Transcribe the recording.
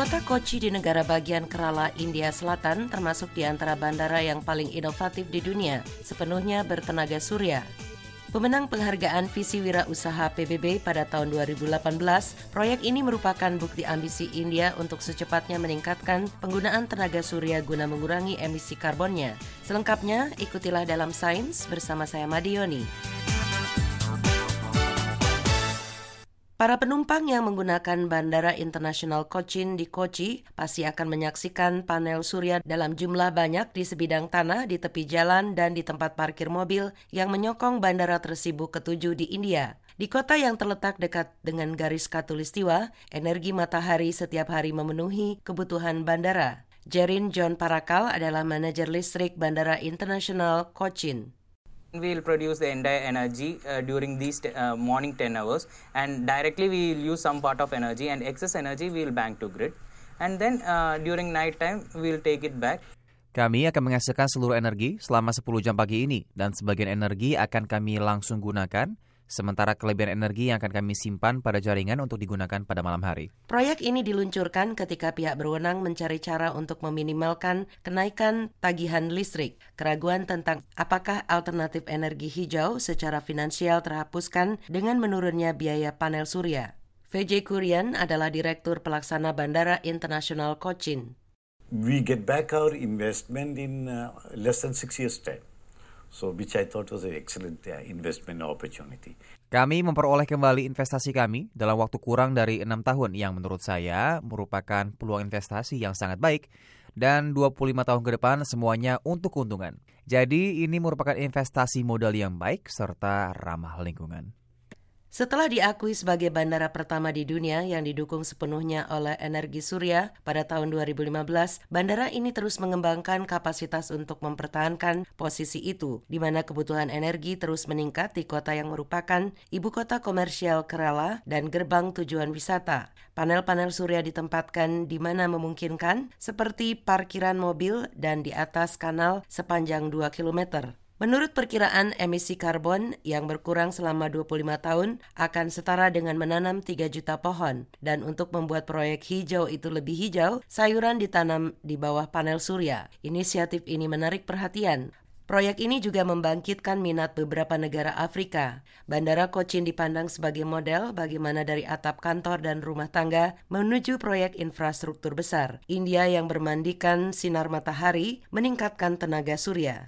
Kota Kochi di negara bagian Kerala, India Selatan termasuk di antara bandara yang paling inovatif di dunia, sepenuhnya bertenaga surya. Pemenang penghargaan Visi Wira Usaha PBB pada tahun 2018, proyek ini merupakan bukti ambisi India untuk secepatnya meningkatkan penggunaan tenaga surya guna mengurangi emisi karbonnya. Selengkapnya, ikutilah dalam Sains bersama saya Madioni. Para penumpang yang menggunakan Bandara Internasional Cochin di Kochi pasti akan menyaksikan panel surya dalam jumlah banyak di sebidang tanah di tepi jalan dan di tempat parkir mobil yang menyokong bandara tersibuk ketujuh di India. Di kota yang terletak dekat dengan garis katulistiwa, energi matahari setiap hari memenuhi kebutuhan bandara. Jerin John Parakal adalah manajer listrik Bandara Internasional Cochin. We will produce the entire energy uh, during these uh, morning 10 hours and directly we will use some part of energy and excess energy we will bank to grid. And then uh, during night time we will take it back. Kami akan menghasilkan seluruh energi selama 10 jam pagi ini dan sebagian energi akan kami langsung gunakan sementara kelebihan energi yang akan kami simpan pada jaringan untuk digunakan pada malam hari. Proyek ini diluncurkan ketika pihak berwenang mencari cara untuk meminimalkan kenaikan tagihan listrik. Keraguan tentang apakah alternatif energi hijau secara finansial terhapuskan dengan menurunnya biaya panel surya. VJ Kurian adalah Direktur Pelaksana Bandara Internasional Cochin. We get back our investment in uh, less than six years' time. So which I thought was an excellent uh, investment opportunity. Kami memperoleh kembali investasi kami dalam waktu kurang dari enam tahun yang menurut saya merupakan peluang investasi yang sangat baik dan 25 tahun ke depan semuanya untuk keuntungan. Jadi ini merupakan investasi modal yang baik serta ramah lingkungan. Setelah diakui sebagai bandara pertama di dunia yang didukung sepenuhnya oleh energi surya pada tahun 2015, bandara ini terus mengembangkan kapasitas untuk mempertahankan posisi itu, di mana kebutuhan energi terus meningkat di kota yang merupakan ibu kota komersial Kerala dan gerbang tujuan wisata. Panel-panel surya ditempatkan di mana memungkinkan, seperti parkiran mobil dan di atas kanal sepanjang 2 kilometer. Menurut perkiraan emisi karbon yang berkurang selama 25 tahun akan setara dengan menanam 3 juta pohon. Dan untuk membuat proyek hijau itu lebih hijau, sayuran ditanam di bawah panel surya. Inisiatif ini menarik perhatian. Proyek ini juga membangkitkan minat beberapa negara Afrika. Bandara Cochin dipandang sebagai model bagaimana dari atap kantor dan rumah tangga menuju proyek infrastruktur besar. India yang bermandikan sinar matahari meningkatkan tenaga surya.